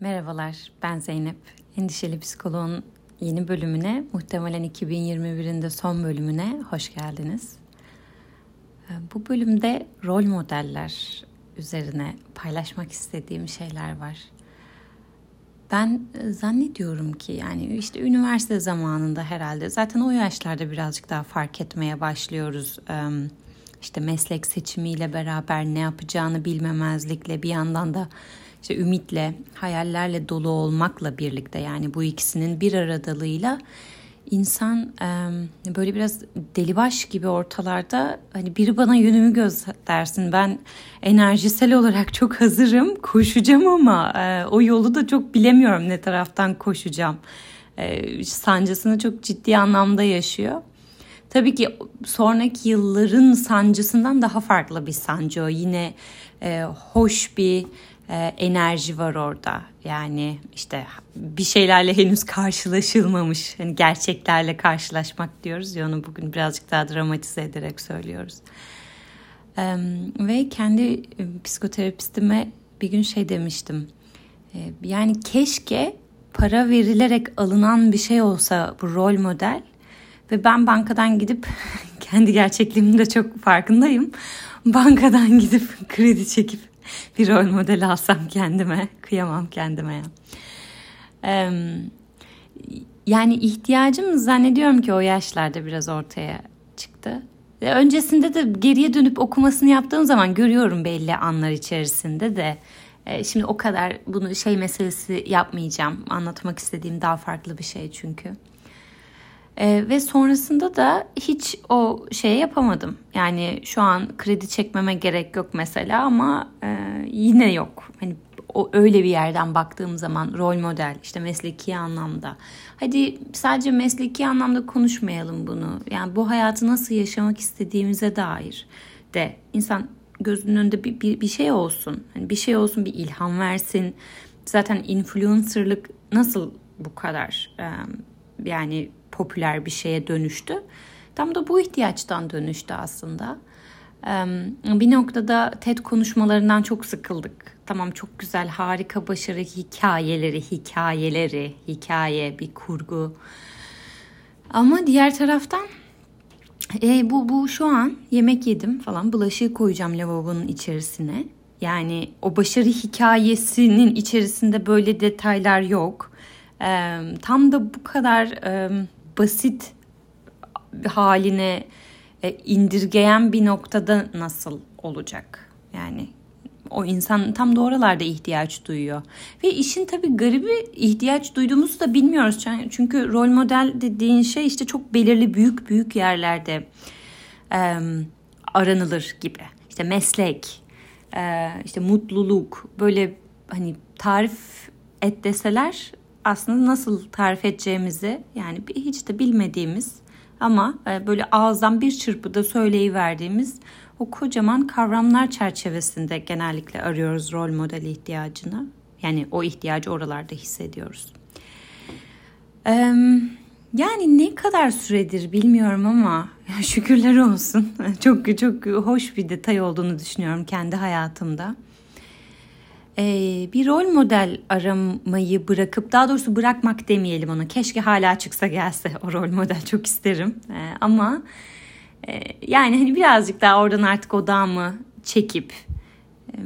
Merhabalar, ben Zeynep. Endişeli Psikoloğun yeni bölümüne, muhtemelen 2021'in de son bölümüne hoş geldiniz. Ee, bu bölümde rol modeller üzerine paylaşmak istediğim şeyler var. Ben e, zannediyorum ki yani işte üniversite zamanında herhalde zaten o yaşlarda birazcık daha fark etmeye başlıyoruz. İşte meslek seçimiyle beraber ne yapacağını bilmemezlikle bir yandan da işte ümitle, hayallerle dolu olmakla birlikte yani bu ikisinin bir aradalığıyla insan böyle biraz delibaş gibi ortalarda hani biri bana yönümü göstersin ben enerjisel olarak çok hazırım koşacağım ama o yolu da çok bilemiyorum ne taraftan koşacağım sancısını çok ciddi anlamda yaşıyor. Tabii ki sonraki yılların sancısından daha farklı bir sancı o. Yine e, hoş bir e, enerji var orada. Yani işte bir şeylerle henüz karşılaşılmamış. Hani gerçeklerle karşılaşmak diyoruz ya onu bugün birazcık daha dramatize ederek söylüyoruz. E, ve kendi e, psikoterapistime bir gün şey demiştim. E, yani keşke para verilerek alınan bir şey olsa bu rol model ve ben bankadan gidip kendi gerçekliğimin de çok farkındayım. Bankadan gidip kredi çekip bir rol model alsam kendime. Kıyamam kendime ya. Ee, yani ihtiyacım zannediyorum ki o yaşlarda biraz ortaya çıktı. Öncesinde de geriye dönüp okumasını yaptığım zaman görüyorum belli anlar içerisinde de. Şimdi o kadar bunu şey meselesi yapmayacağım. Anlatmak istediğim daha farklı bir şey çünkü. Ee, ve sonrasında da hiç o şey yapamadım. Yani şu an kredi çekmeme gerek yok mesela ama e, yine yok. Hani o öyle bir yerden baktığım zaman rol model işte mesleki anlamda. Hadi sadece mesleki anlamda konuşmayalım bunu. Yani bu hayatı nasıl yaşamak istediğimize dair de insan gözünün önünde bir, bir, bir şey olsun. Hani bir şey olsun bir ilham versin. Zaten influencerlık nasıl bu kadar e, yani popüler bir şeye dönüştü. Tam da bu ihtiyaçtan dönüştü aslında. Bir noktada TED konuşmalarından çok sıkıldık. Tamam çok güzel, harika, başarı hikayeleri, hikayeleri, hikaye, bir kurgu. Ama diğer taraftan e, bu, bu şu an yemek yedim falan bulaşığı koyacağım lavabonun içerisine. Yani o başarı hikayesinin içerisinde böyle detaylar yok. E, tam da bu kadar e, basit haline e, indirgeyen bir noktada nasıl olacak? Yani o insan tam da oralarda ihtiyaç duyuyor. Ve işin tabii garibi ihtiyaç duyduğumuzu da bilmiyoruz. Çünkü rol model dediğin şey işte çok belirli büyük büyük yerlerde e, aranılır gibi. İşte meslek, e, işte mutluluk böyle hani tarif et deseler aslında nasıl tarif edeceğimizi yani hiç de bilmediğimiz ama e, böyle ağızdan bir çırpıda söyleyiverdiğimiz o kocaman kavramlar çerçevesinde genellikle arıyoruz rol model ihtiyacını. Yani o ihtiyacı oralarda hissediyoruz. Yani ne kadar süredir bilmiyorum ama şükürler olsun. Çok çok hoş bir detay olduğunu düşünüyorum kendi hayatımda e, bir rol model aramayı bırakıp daha doğrusu bırakmak demeyelim onu. Keşke hala çıksa gelse o rol model çok isterim. E, ama e, yani hani birazcık daha oradan artık odağımı çekip e,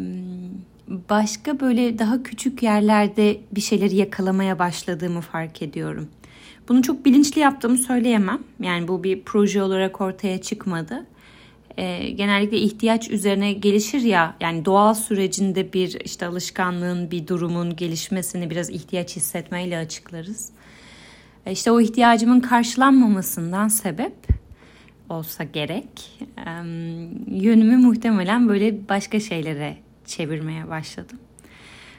başka böyle daha küçük yerlerde bir şeyleri yakalamaya başladığımı fark ediyorum. Bunu çok bilinçli yaptığımı söyleyemem. Yani bu bir proje olarak ortaya çıkmadı e, genellikle ihtiyaç üzerine gelişir ya yani doğal sürecinde bir işte alışkanlığın bir durumun gelişmesini biraz ihtiyaç hissetmeyle açıklarız. E, işte o ihtiyacımın karşılanmamasından sebep olsa gerek e, yönümü muhtemelen böyle başka şeylere çevirmeye başladım.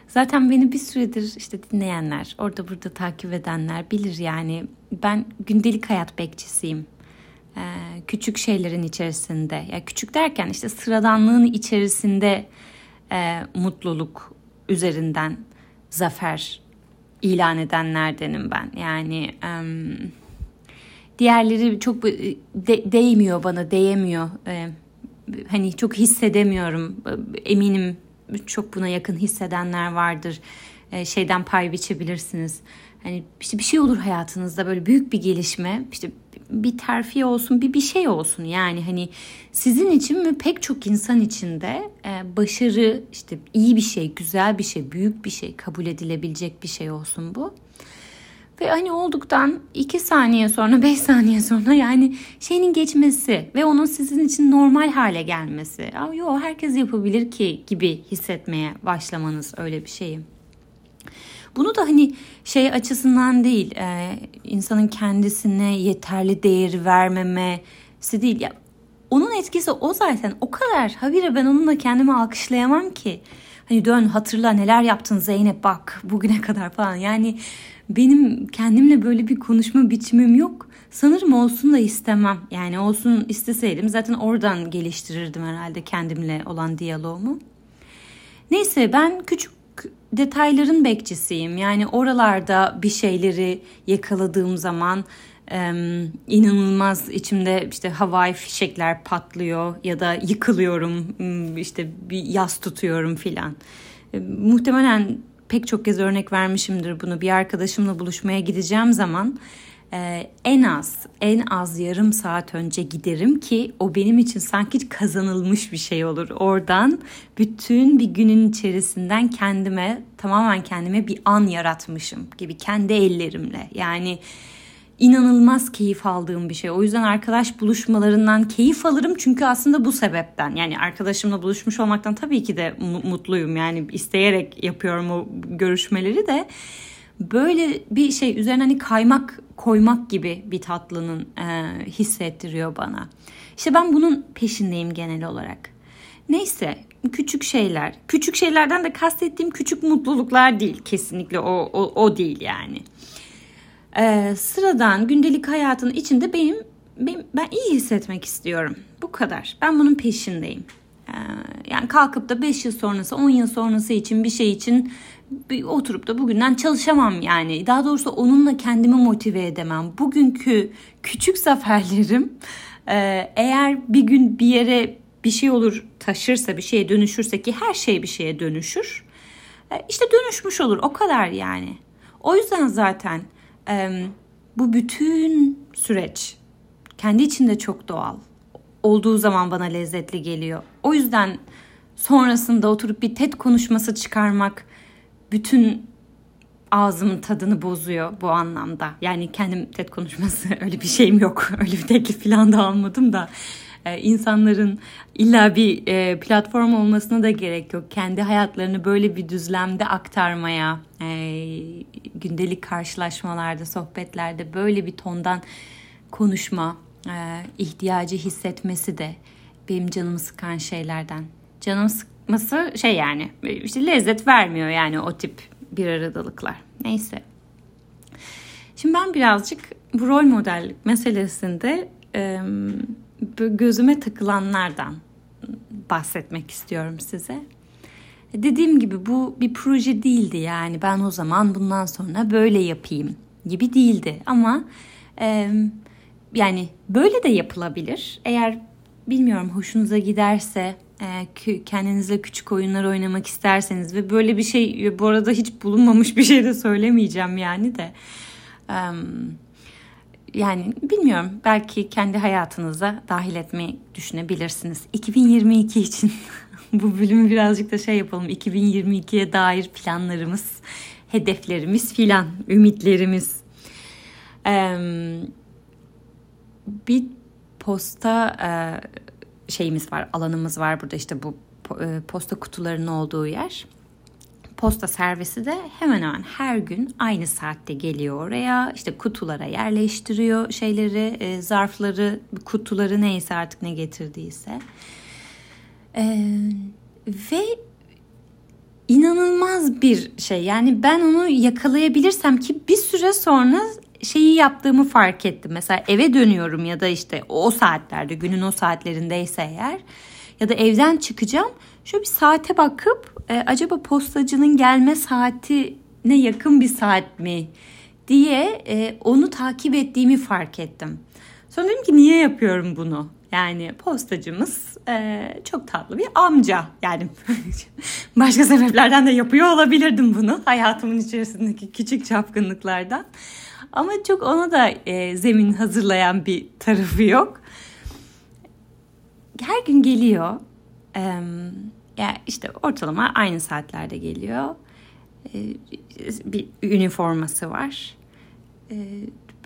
Zaten beni bir süredir işte dinleyenler, orada burada takip edenler bilir yani ben gündelik hayat bekçisiyim küçük şeylerin içerisinde. Ya küçük derken işte sıradanlığın içerisinde e, mutluluk üzerinden zafer ilan edenlerdenim ben. Yani e, diğerleri çok de, değmiyor bana değemiyor. E, hani çok hissedemiyorum. Eminim çok buna yakın hissedenler vardır. E, şeyden pay biçebilirsiniz. Hani işte bir şey olur hayatınızda böyle büyük bir gelişme işte bir terfi olsun bir bir şey olsun yani hani sizin için ve pek çok insan için de e, başarı işte iyi bir şey güzel bir şey büyük bir şey kabul edilebilecek bir şey olsun bu. Ve hani olduktan 2 saniye sonra 5 saniye sonra yani şeyin geçmesi ve onun sizin için normal hale gelmesi. Yo herkes yapabilir ki gibi hissetmeye başlamanız öyle bir şeyi. Bunu da hani şey açısından değil e, insanın kendisine yeterli değeri vermemesi değil. Ya, onun etkisi o zaten o kadar. Habire ben onunla kendimi alkışlayamam ki. Hani dön hatırla neler yaptın Zeynep bak bugüne kadar falan. Yani benim kendimle böyle bir konuşma biçimim yok. Sanırım olsun da istemem. Yani olsun isteseydim zaten oradan geliştirirdim herhalde kendimle olan diyaloğumu. Neyse ben küçük detayların bekçisiyim. Yani oralarda bir şeyleri yakaladığım zaman e, inanılmaz içimde işte havai fişekler patlıyor ya da yıkılıyorum işte bir yas tutuyorum filan. E, muhtemelen pek çok kez örnek vermişimdir bunu. Bir arkadaşımla buluşmaya gideceğim zaman e, en az en az yarım saat önce giderim ki o benim için sanki kazanılmış bir şey olur. Oradan bütün bir günün içerisinden kendime tamamen kendime bir an yaratmışım gibi kendi ellerimle. Yani inanılmaz keyif aldığım bir şey. O yüzden arkadaş buluşmalarından keyif alırım çünkü aslında bu sebepten. Yani arkadaşımla buluşmuş olmaktan tabii ki de mutluyum. Yani isteyerek yapıyorum o görüşmeleri de böyle bir şey üzerine hani kaymak koymak gibi bir tatlının e, hissettiriyor bana. İşte ben bunun peşindeyim genel olarak. Neyse küçük şeyler. Küçük şeylerden de kastettiğim küçük mutluluklar değil. Kesinlikle o, o, o değil yani. Ee, sıradan gündelik hayatın içinde benim, benim ben iyi hissetmek istiyorum. Bu kadar. Ben bunun peşindeyim. Ee, yani kalkıp da 5 yıl sonrası 10 yıl sonrası için bir şey için oturup da bugünden çalışamam yani. Daha doğrusu onunla kendimi motive edemem. Bugünkü küçük zaferlerim e, eğer bir gün bir yere bir şey olur taşırsa bir şeye dönüşürse ki her şey bir şeye dönüşür. E, işte dönüşmüş olur o kadar yani. O yüzden zaten bu bütün süreç kendi içinde çok doğal. Olduğu zaman bana lezzetli geliyor. O yüzden sonrasında oturup bir TED konuşması çıkarmak bütün ağzımın tadını bozuyor bu anlamda. Yani kendim TED konuşması öyle bir şeyim yok. Öyle bir teklif falan da almadım da. Ee, insanların illa bir e, platform olmasına da gerek yok. Kendi hayatlarını böyle bir düzlemde aktarmaya, e, gündelik karşılaşmalarda, sohbetlerde böyle bir tondan konuşma e, ihtiyacı hissetmesi de benim canımı sıkan şeylerden. Canım sıkması şey yani işte lezzet vermiyor yani o tip bir aradalıklar. Neyse. Şimdi ben birazcık bu rol modellik meselesinde e, gözüme takılanlardan bahsetmek istiyorum size. Dediğim gibi bu bir proje değildi yani ben o zaman bundan sonra böyle yapayım gibi değildi ama e, yani böyle de yapılabilir. Eğer bilmiyorum hoşunuza giderse kendinizle küçük oyunlar oynamak isterseniz ve böyle bir şey bu arada hiç bulunmamış bir şey de söylemeyeceğim yani de. E, yani bilmiyorum belki kendi hayatınıza dahil etmeyi düşünebilirsiniz. 2022 için bu bölümü birazcık da şey yapalım. 2022'ye dair planlarımız, hedeflerimiz filan, ümitlerimiz. Bir posta e, şeyimiz var, alanımız var burada işte bu e, posta kutularının olduğu yer posta servisi de hemen hemen her gün aynı saatte geliyor oraya. İşte kutulara yerleştiriyor şeyleri, e, zarfları, kutuları neyse artık ne getirdiyse. E, ve inanılmaz bir şey. Yani ben onu yakalayabilirsem ki bir süre sonra şeyi yaptığımı fark ettim. Mesela eve dönüyorum ya da işte o saatlerde günün o saatlerindeyse eğer ya da evden çıkacağım. Şöyle bir saate bakıp e, acaba postacının gelme saatine yakın bir saat mi diye e, onu takip ettiğimi fark ettim. Sonra dedim ki niye yapıyorum bunu? Yani postacımız e, çok tatlı bir amca. Yani başka sebeplerden de yapıyor olabilirdim bunu. Hayatımın içerisindeki küçük çapkınlıklardan. Ama çok ona da e, zemin hazırlayan bir tarafı yok. Her gün geliyor. E, yani işte ortalama aynı saatlerde geliyor. E, bir üniforması var. E,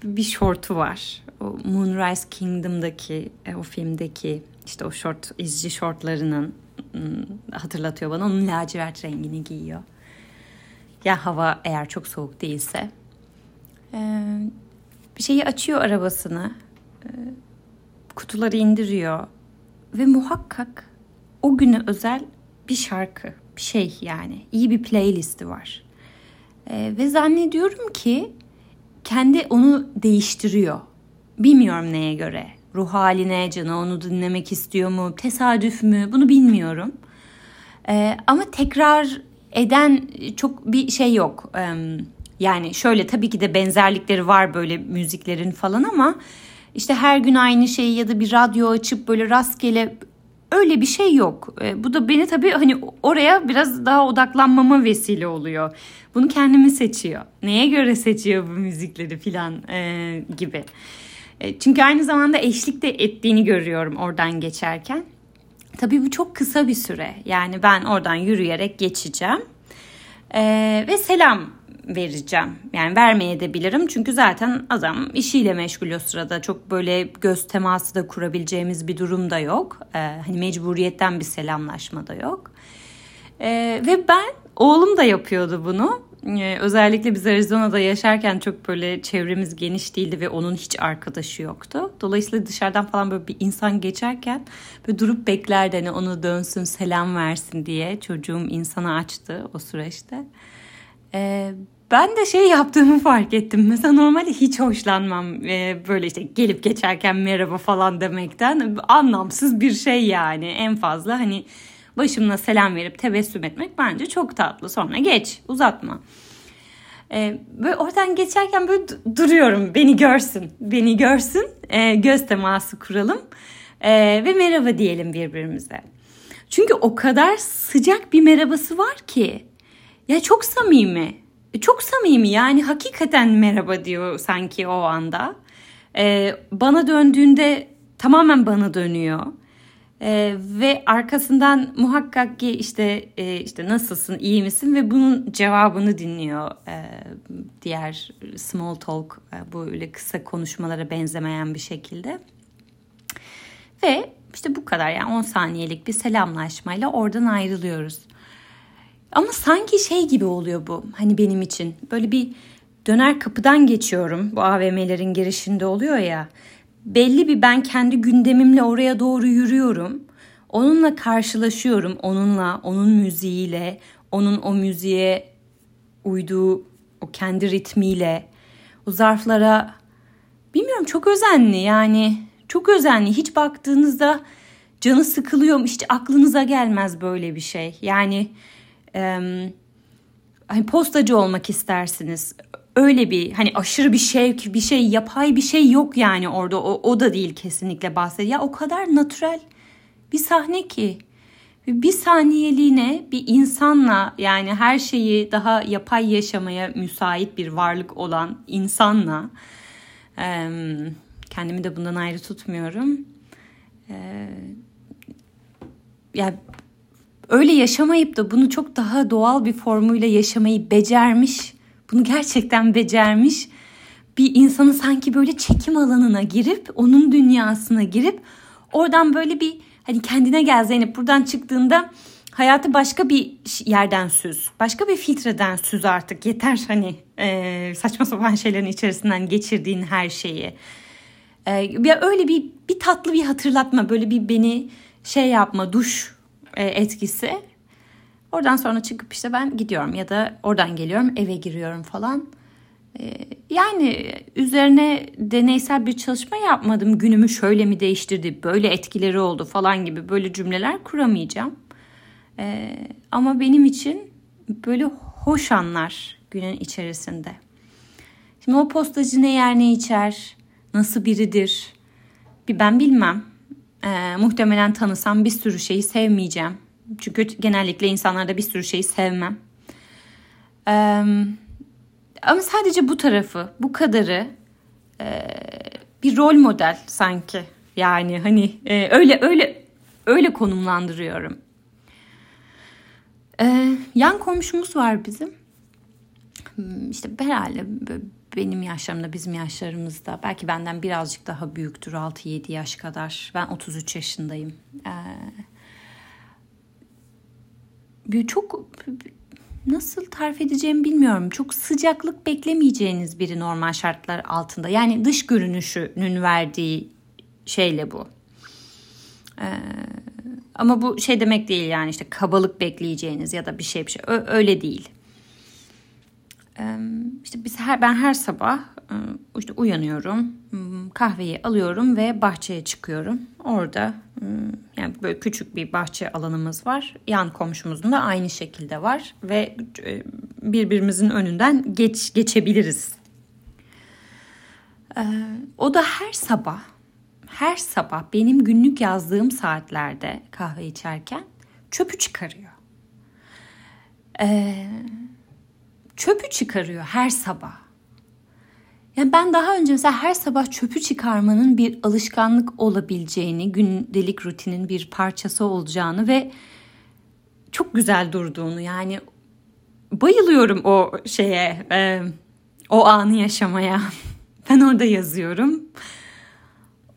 bir şortu var. O Moonrise Kingdom'daki e, o filmdeki işte o şort izci şortlarının hatırlatıyor bana. Onun lacivert rengini giyiyor. Ya hava eğer çok soğuk değilse. Ee, bir şeyi açıyor arabasını. Ee, kutuları indiriyor. Ve muhakkak o güne özel bir şarkı, bir şey yani. iyi bir playlisti var. Ee, ve zannediyorum ki kendi onu değiştiriyor. Bilmiyorum neye göre. Ruh haline, canı onu dinlemek istiyor mu, tesadüf mü bunu bilmiyorum. Ee, ama tekrar eden çok bir şey yok. Ee, yani şöyle tabii ki de benzerlikleri var böyle müziklerin falan ama işte her gün aynı şeyi ya da bir radyo açıp böyle rastgele öyle bir şey yok. E, bu da beni tabii hani oraya biraz daha odaklanmama vesile oluyor. Bunu kendimi seçiyor. Neye göre seçiyor bu müzikleri filan e, gibi. E, çünkü aynı zamanda eşlik de ettiğini görüyorum oradan geçerken. Tabii bu çok kısa bir süre. Yani ben oradan yürüyerek geçeceğim. E, ve selam vereceğim. Yani vermeye de bilirim çünkü zaten adam işiyle meşgul o sırada. Çok böyle göz teması da kurabileceğimiz bir durum da yok. Ee, hani mecburiyetten bir selamlaşma da yok. Ee, ve ben oğlum da yapıyordu bunu. Ee, özellikle biz Arizona'da yaşarken çok böyle çevremiz geniş değildi ve onun hiç arkadaşı yoktu. Dolayısıyla dışarıdan falan böyle bir insan geçerken böyle durup beklerdi hani onu dönsün selam versin diye. Çocuğum insana açtı o süreçte. Ee, ben de şey yaptığımı fark ettim. Mesela normalde hiç hoşlanmam e, böyle işte gelip geçerken merhaba falan demekten. Anlamsız bir şey yani en fazla hani başımla selam verip tebessüm etmek bence çok tatlı. Sonra geç uzatma. Ee, böyle oradan geçerken böyle duruyorum beni görsün beni görsün e, göz teması kuralım e, ve merhaba diyelim birbirimize. Çünkü o kadar sıcak bir merhabası var ki ya çok samimi çok samimi yani hakikaten merhaba diyor sanki o anda. Ee, bana döndüğünde tamamen bana dönüyor. Ee, ve arkasından muhakkak ki işte e, işte nasılsın iyi misin ve bunun cevabını dinliyor ee, diğer small talk e, böyle kısa konuşmalara benzemeyen bir şekilde ve işte bu kadar yani 10 saniyelik bir selamlaşmayla oradan ayrılıyoruz. Ama sanki şey gibi oluyor bu hani benim için. Böyle bir döner kapıdan geçiyorum. Bu AVM'lerin girişinde oluyor ya. Belli bir ben kendi gündemimle oraya doğru yürüyorum. Onunla karşılaşıyorum. Onunla, onun müziğiyle, onun o müziğe uyduğu o kendi ritmiyle, o zarflara bilmiyorum çok özenli yani çok özenli. Hiç baktığınızda canı sıkılıyor hiç aklınıza gelmez böyle bir şey. Yani hani postacı olmak istersiniz. Öyle bir hani aşırı bir şevk, bir şey, yapay bir şey yok yani orada. O, o da değil kesinlikle bahsediyor. Ya o kadar natürel bir sahne ki. Bir saniyeliğine bir insanla yani her şeyi daha yapay yaşamaya müsait bir varlık olan insanla kendimi de bundan ayrı tutmuyorum. Ya öyle yaşamayıp da bunu çok daha doğal bir formuyla yaşamayı becermiş, bunu gerçekten becermiş bir insanı sanki böyle çekim alanına girip onun dünyasına girip oradan böyle bir hani kendine gel Zeynep buradan çıktığında hayatı başka bir yerden süz. Başka bir filtreden süz artık yeter hani e, saçma sapan şeylerin içerisinden geçirdiğin her şeyi. Ya öyle bir bir tatlı bir hatırlatma böyle bir beni şey yapma duş etkisi. Oradan sonra çıkıp işte ben gidiyorum ya da oradan geliyorum eve giriyorum falan. E, yani üzerine deneysel bir çalışma yapmadım. Günümü şöyle mi değiştirdi, böyle etkileri oldu falan gibi böyle cümleler kuramayacağım. E, ama benim için böyle hoş anlar günün içerisinde. Şimdi o postacı ne yer ne içer, nasıl biridir bir ben bilmem. Ee, muhtemelen tanısam bir sürü şeyi sevmeyeceğim. Çünkü genellikle insanlarda bir sürü şeyi sevmem. Ee, ama sadece bu tarafı, bu kadarı e, bir rol model sanki. Yani hani e, öyle öyle öyle konumlandırıyorum. Ee, yan komşumuz var bizim. Hmm, işte herhalde benim yaşlarımda, bizim yaşlarımızda belki benden birazcık daha büyüktür 6-7 yaş kadar. Ben 33 yaşındayım. Ee, çok nasıl tarif edeceğimi bilmiyorum. Çok sıcaklık beklemeyeceğiniz biri normal şartlar altında. Yani dış görünüşünün verdiği şeyle bu. Ee, ama bu şey demek değil yani işte kabalık bekleyeceğiniz ya da bir şey bir şey öyle değil. İşte biz her ben her sabah işte uyanıyorum, kahveyi alıyorum ve bahçeye çıkıyorum. Orada yani böyle küçük bir bahçe alanımız var. Yan komşumuzun da aynı şekilde var ve birbirimizin önünden geç geçebiliriz. O da her sabah her sabah benim günlük yazdığım saatlerde kahve içerken çöpü çıkarıyor. Ee, çöpü çıkarıyor her sabah. Yani ben daha önce mesela her sabah çöpü çıkarmanın bir alışkanlık olabileceğini, gündelik rutinin bir parçası olacağını ve çok güzel durduğunu yani bayılıyorum o şeye, e, o anı yaşamaya. Ben orada yazıyorum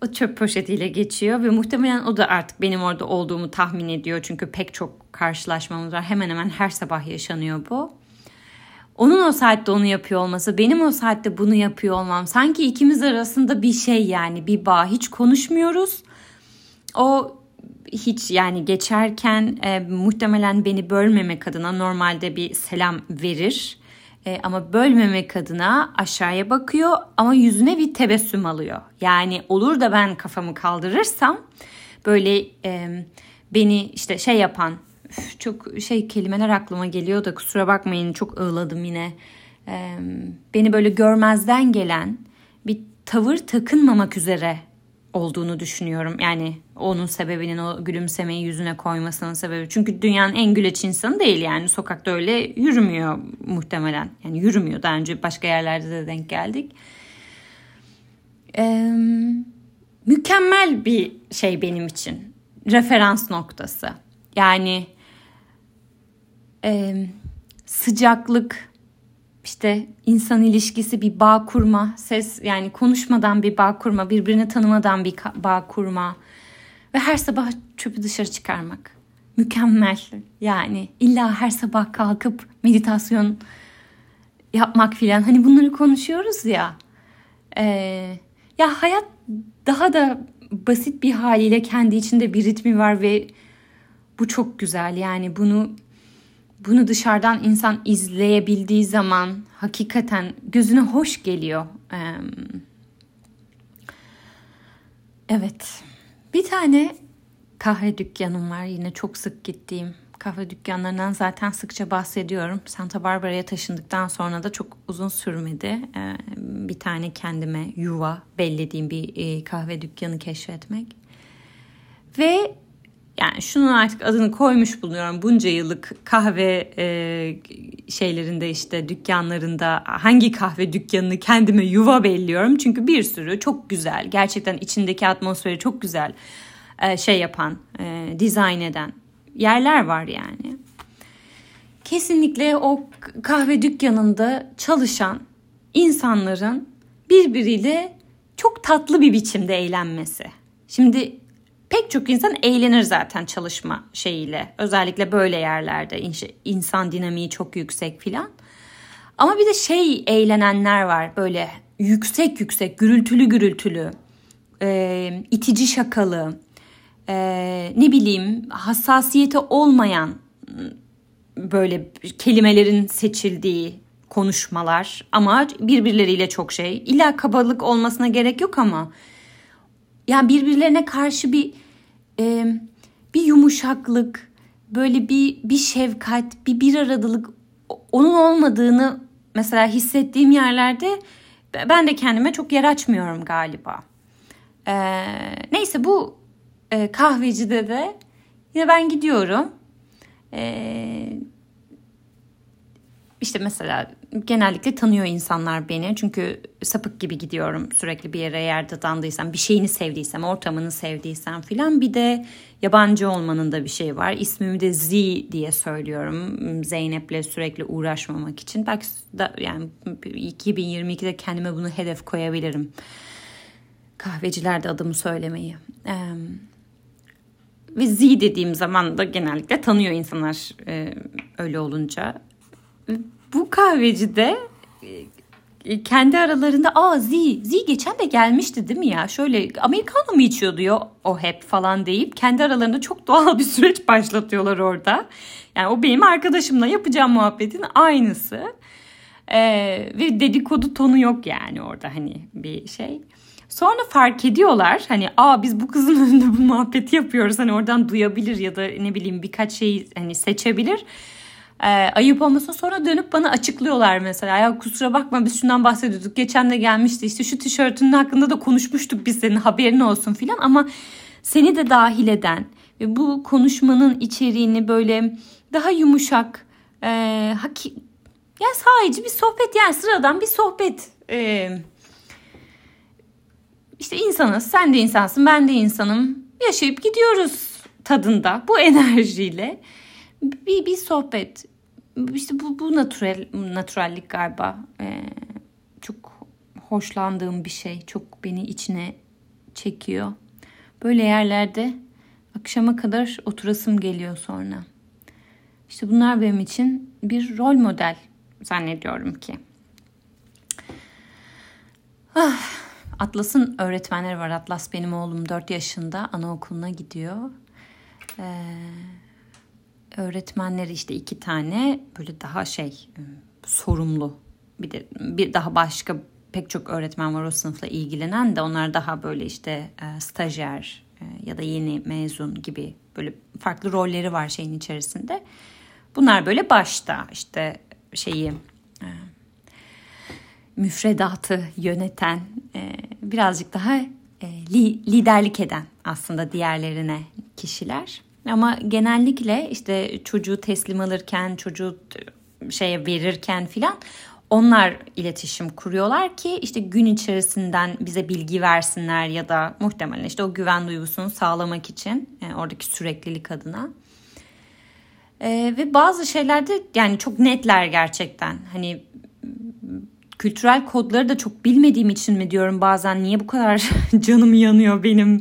o çöp poşetiyle geçiyor ve muhtemelen o da artık benim orada olduğumu tahmin ediyor. Çünkü pek çok karşılaşmamız var. Hemen hemen her sabah yaşanıyor bu. Onun o saatte onu yapıyor olması, benim o saatte bunu yapıyor olmam. Sanki ikimiz arasında bir şey yani bir bağ. Hiç konuşmuyoruz. O hiç yani geçerken e, muhtemelen beni bölmemek adına normalde bir selam verir. E, ama bölmemek adına aşağıya bakıyor ama yüzüne bir tebessüm alıyor. Yani olur da ben kafamı kaldırırsam böyle e, beni işte şey yapan çok şey kelimeler aklıma geliyor da kusura bakmayın çok ağladım yine. E, beni böyle görmezden gelen bir tavır takınmamak üzere olduğunu düşünüyorum. Yani onun sebebinin o gülümsemeyi yüzüne koymasının sebebi. Çünkü dünyanın en güleç insanı değil yani. Sokakta öyle yürümüyor muhtemelen. Yani yürümüyor. Daha önce başka yerlerde de denk geldik. Ee, mükemmel bir şey benim için. Referans noktası. Yani e, sıcaklık, işte insan ilişkisi bir bağ kurma, ses yani konuşmadan bir bağ kurma, birbirini tanımadan bir bağ kurma ve her sabah çöpü dışarı çıkarmak. Mükemmel yani illa her sabah kalkıp meditasyon yapmak filan hani bunları konuşuyoruz ya. Ee, ya hayat daha da basit bir haliyle kendi içinde bir ritmi var ve bu çok güzel yani bunu bunu dışarıdan insan izleyebildiği zaman hakikaten gözüne hoş geliyor. Evet. Bir tane kahve dükkanım var yine çok sık gittiğim kahve dükkanlarından zaten sıkça bahsediyorum. Santa Barbara'ya taşındıktan sonra da çok uzun sürmedi. Bir tane kendime yuva bellediğim bir kahve dükkanı keşfetmek. Ve yani şunun artık adını koymuş bulunuyorum. Bunca yıllık kahve e, şeylerinde işte dükkanlarında hangi kahve dükkanını kendime yuva belliyorum. Çünkü bir sürü çok güzel gerçekten içindeki atmosferi çok güzel e, şey yapan, e, dizayn eden yerler var yani. Kesinlikle o kahve dükkanında çalışan insanların birbiriyle çok tatlı bir biçimde eğlenmesi. Şimdi pek çok insan eğlenir zaten çalışma şeyiyle. Özellikle böyle yerlerde insan dinamiği çok yüksek filan. Ama bir de şey eğlenenler var böyle yüksek yüksek gürültülü gürültülü e, itici şakalı e, ne bileyim hassasiyeti olmayan böyle kelimelerin seçildiği konuşmalar ama birbirleriyle çok şey. İlla kabalık olmasına gerek yok ama yani birbirlerine karşı bir e, bir yumuşaklık, böyle bir bir şefkat, bir bir aradılık onun olmadığını mesela hissettiğim yerlerde ben de kendime çok yer açmıyorum galiba. Ee, neyse bu e, kahvecide de yine ben gidiyorum. E, işte mesela genellikle tanıyor insanlar beni. Çünkü sapık gibi gidiyorum sürekli bir yere yerde dandıysam, bir şeyini sevdiysem, ortamını sevdiysem filan. Bir de yabancı olmanın da bir şey var. İsmimi de Z diye söylüyorum. Zeynep'le sürekli uğraşmamak için. Belki da, yani 2022'de kendime bunu hedef koyabilirim. Kahvecilerde adımı söylemeyi. ve Z dediğim zaman da genellikle tanıyor insanlar öyle olunca bu kahvecide e, kendi aralarında aa Z, Z geçen de gelmişti değil mi ya? Şöyle Americano mu içiyor diyor o hep falan deyip kendi aralarında çok doğal bir süreç başlatıyorlar orada. Yani o benim arkadaşımla yapacağım muhabbetin aynısı. Ee, ve dedikodu tonu yok yani orada hani bir şey. Sonra fark ediyorlar hani aa biz bu kızın önünde bu muhabbeti yapıyoruz hani oradan duyabilir ya da ne bileyim birkaç şey hani seçebilir e, ayıp olmasın. Sonra dönüp bana açıklıyorlar mesela. Ya kusura bakma biz şundan bahsediyorduk. Geçen de gelmişti. İşte şu tişörtünün hakkında da konuşmuştuk biz senin haberin olsun filan. Ama seni de dahil eden ve bu konuşmanın içeriğini böyle daha yumuşak e, haki, yani sadece bir sohbet yani sıradan bir sohbet e, işte insanız. Sen de insansın ben de insanım. Yaşayıp gidiyoruz tadında bu enerjiyle bir, bir sohbet işte bu, bu natural, naturallik galiba. Ee, çok hoşlandığım bir şey. Çok beni içine çekiyor. Böyle yerlerde akşama kadar oturasım geliyor sonra. İşte bunlar benim için bir rol model zannediyorum ki. Ah, Atlas'ın öğretmenleri var. Atlas benim oğlum 4 yaşında anaokuluna gidiyor. Ee, öğretmenleri işte iki tane böyle daha şey ıı, sorumlu bir de bir daha başka pek çok öğretmen var o sınıfla ilgilenen de onlar daha böyle işte e, stajyer e, ya da yeni mezun gibi böyle farklı rolleri var şeyin içerisinde. Bunlar böyle başta işte şeyi müfredatı yöneten birazcık daha li, liderlik eden aslında diğerlerine kişiler. Ama genellikle işte çocuğu teslim alırken, çocuğu şeye verirken filan onlar iletişim kuruyorlar ki işte gün içerisinden bize bilgi versinler ya da muhtemelen işte o güven duygusunu sağlamak için yani oradaki süreklilik adına. Ee, ve bazı şeylerde yani çok netler gerçekten. Hani kültürel kodları da çok bilmediğim için mi diyorum bazen? Niye bu kadar canım yanıyor benim?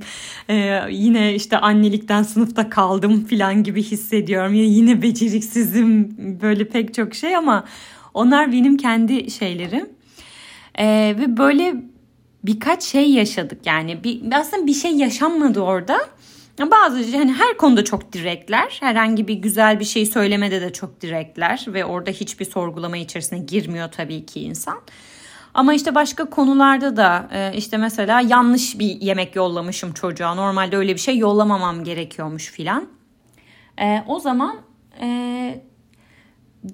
Ee, yine işte annelikten sınıfta kaldım falan gibi hissediyorum. Ya yine beceriksizim böyle pek çok şey ama onlar benim kendi şeylerim. Ee, ve böyle birkaç şey yaşadık yani. Bir, aslında bir şey yaşanmadı orada bazı hani her konuda çok direktler. Herhangi bir güzel bir şey söylemede de çok direktler ve orada hiçbir sorgulama içerisine girmiyor tabii ki insan. Ama işte başka konularda da e, işte mesela yanlış bir yemek yollamışım çocuğa. Normalde öyle bir şey yollamamam gerekiyormuş filan. E, o zaman e,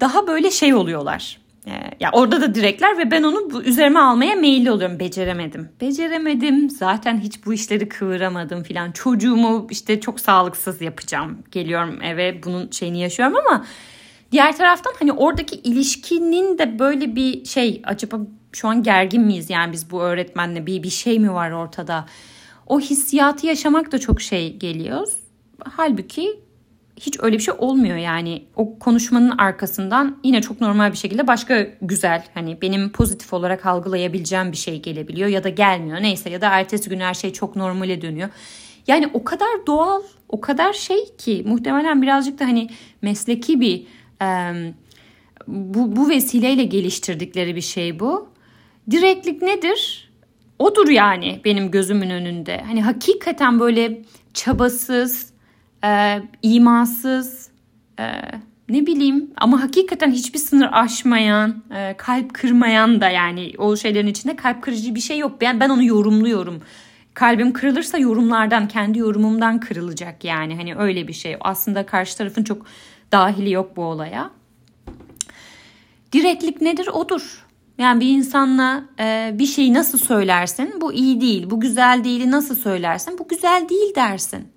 daha böyle şey oluyorlar. Ee, ya orada da direkler ve ben onu bu üzerime almaya meyilli oluyorum. Beceremedim. Beceremedim. Zaten hiç bu işleri kıvıramadım filan. Çocuğumu işte çok sağlıksız yapacağım. Geliyorum eve bunun şeyini yaşıyorum ama diğer taraftan hani oradaki ilişkinin de böyle bir şey acaba şu an gergin miyiz yani biz bu öğretmenle bir bir şey mi var ortada? O hissiyatı yaşamak da çok şey geliyor. Halbuki hiç öyle bir şey olmuyor yani o konuşmanın arkasından yine çok normal bir şekilde başka güzel hani benim pozitif olarak algılayabileceğim bir şey gelebiliyor ya da gelmiyor neyse ya da ertesi gün her şey çok normale dönüyor. Yani o kadar doğal o kadar şey ki muhtemelen birazcık da hani mesleki bir e, bu, bu vesileyle geliştirdikleri bir şey bu. Direktlik nedir? Odur yani benim gözümün önünde. Hani hakikaten böyle çabasız, e, imasız, e, ne bileyim ama hakikaten hiçbir sınır aşmayan, e, kalp kırmayan da yani o şeylerin içinde kalp kırıcı bir şey yok. Ben ben onu yorumluyorum. Kalbim kırılırsa yorumlardan, kendi yorumumdan kırılacak yani. Hani öyle bir şey. Aslında karşı tarafın çok dahili yok bu olaya. Direktlik nedir? Odur. Yani bir insanla e, bir şeyi nasıl söylersin? Bu iyi değil, bu güzel değil nasıl söylersin? Bu güzel değil dersin.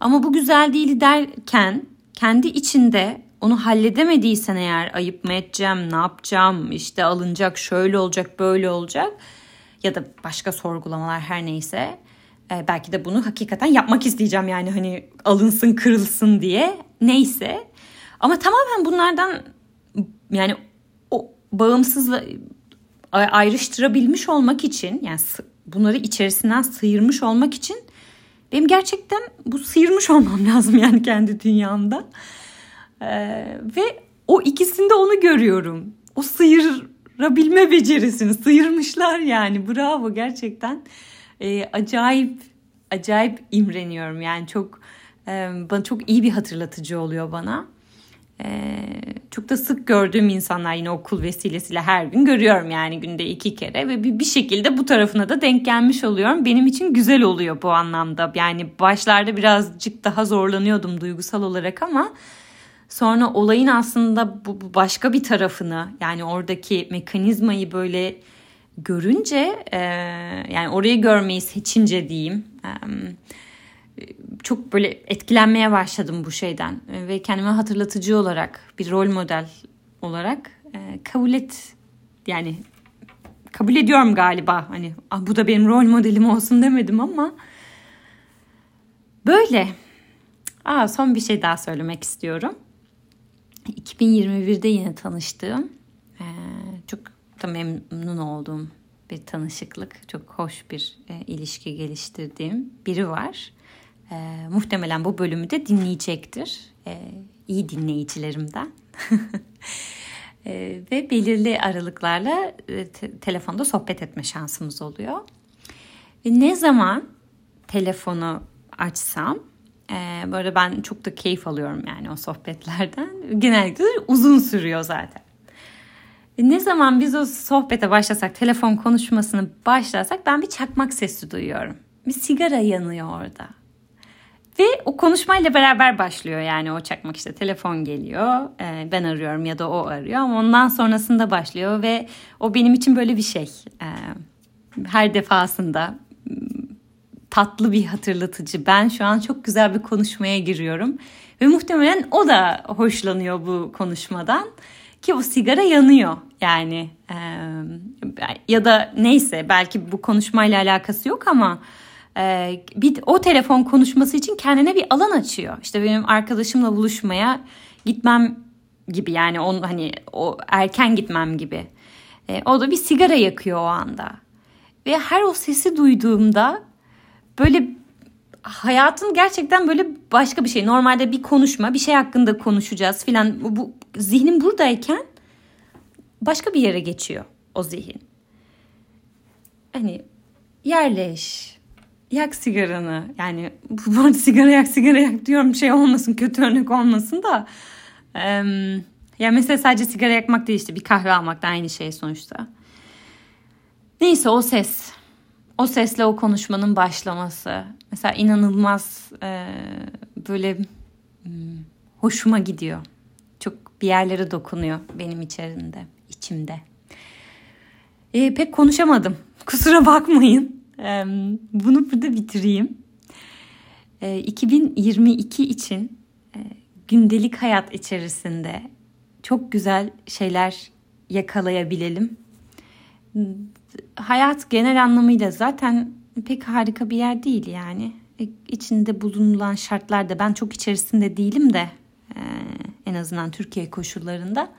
Ama bu güzel değil derken kendi içinde onu halledemediysen eğer ayıp mı edeceğim, ne yapacağım, işte alınacak, şöyle olacak, böyle olacak ya da başka sorgulamalar her neyse e, belki de bunu hakikaten yapmak isteyeceğim yani hani alınsın, kırılsın diye neyse. Ama tamamen bunlardan yani o bağımsız ayrıştırabilmiş olmak için yani bunları içerisinden sıyırmış olmak için benim gerçekten bu sıyırmış olmam lazım yani kendi dünyamda. Ee, ve o ikisinde onu görüyorum. O sıyırabilme becerisini sıyırmışlar yani bravo gerçekten. Ee, acayip acayip imreniyorum yani çok e, bana çok iyi bir hatırlatıcı oluyor bana. Ee, çok da sık gördüğüm insanlar yine okul vesilesiyle her gün görüyorum yani günde iki kere ve bir, bir şekilde bu tarafına da denk gelmiş oluyorum. Benim için güzel oluyor bu anlamda. Yani başlarda birazcık daha zorlanıyordum duygusal olarak ama sonra olayın aslında bu, bu başka bir tarafını yani oradaki mekanizmayı böyle görünce e, yani orayı görmeyi seçince diyeyim. E, çok böyle etkilenmeye başladım bu şeyden ve kendime hatırlatıcı olarak bir rol model olarak e, kabul et yani kabul ediyorum galiba hani ah, bu da benim rol modelim olsun demedim ama böyle. Aa, son bir şey daha söylemek istiyorum. 2021'de yine tanıştığım e, çok da memnun olduğum bir tanışıklık, çok hoş bir e, ilişki geliştirdiğim biri var. E, muhtemelen bu bölümü de dinleyecektir. E, iyi dinleyicilerimden. e, ve belirli aralıklarla e, te- telefonda sohbet etme şansımız oluyor. Ve ne zaman telefonu açsam e, böyle ben çok da keyif alıyorum yani o sohbetlerden. Genellikle uzun sürüyor zaten. E, ne zaman biz o sohbete başlasak, telefon konuşmasını başlarsak ben bir çakmak sesi duyuyorum. Bir sigara yanıyor orada. Ve o konuşmayla beraber başlıyor yani o çakmak işte telefon geliyor e, ben arıyorum ya da o arıyor ama ondan sonrasında başlıyor ve o benim için böyle bir şey. E, her defasında tatlı bir hatırlatıcı. Ben şu an çok güzel bir konuşmaya giriyorum ve muhtemelen o da hoşlanıyor bu konuşmadan ki o sigara yanıyor yani. E, ya da neyse belki bu konuşmayla alakası yok ama ee, bir o telefon konuşması için kendine bir alan açıyor. İşte benim arkadaşımla buluşmaya gitmem gibi yani on hani o erken gitmem gibi. E, o da bir sigara yakıyor o anda. Ve her o sesi duyduğumda böyle hayatın gerçekten böyle başka bir şey. Normalde bir konuşma, bir şey hakkında konuşacağız filan. Bu, bu zihnim buradayken başka bir yere geçiyor o zihin. Hani yerleş, yak sigaranı. Yani bu arada sigara yak sigara yak diyorum şey olmasın kötü örnek olmasın da. Ee, ya mesela sadece sigara yakmak değil işte bir kahve almak da aynı şey sonuçta. Neyse o ses. O sesle o konuşmanın başlaması. Mesela inanılmaz e, böyle hmm, hoşuma gidiyor. Çok bir yerlere dokunuyor benim içerisinde, içimde. E, pek konuşamadım. Kusura bakmayın. Bunu burada bitireyim. 2022 için gündelik hayat içerisinde çok güzel şeyler yakalayabilelim. Hayat genel anlamıyla zaten pek harika bir yer değil yani. E, içinde bulunulan şartlarda ben çok içerisinde değilim de en azından Türkiye koşullarında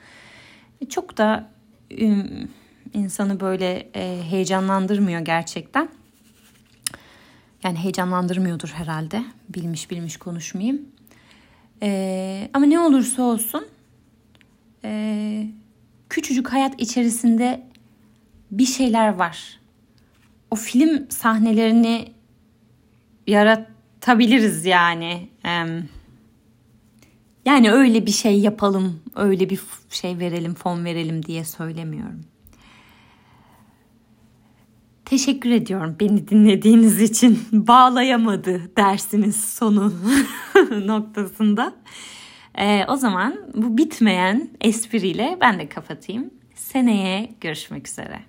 e, çok da insanı böyle heyecanlandırmıyor gerçekten. Yani heyecanlandırmıyordur herhalde. Bilmiş bilmiş konuşmayayım. Ee, ama ne olursa olsun e, küçücük hayat içerisinde bir şeyler var. O film sahnelerini yaratabiliriz yani. Ee, yani öyle bir şey yapalım, öyle bir şey verelim, fon verelim diye söylemiyorum. Teşekkür ediyorum beni dinlediğiniz için. Bağlayamadı dersiniz sonu noktasında. Ee, o zaman bu bitmeyen espriyle ben de kapatayım. Seneye görüşmek üzere.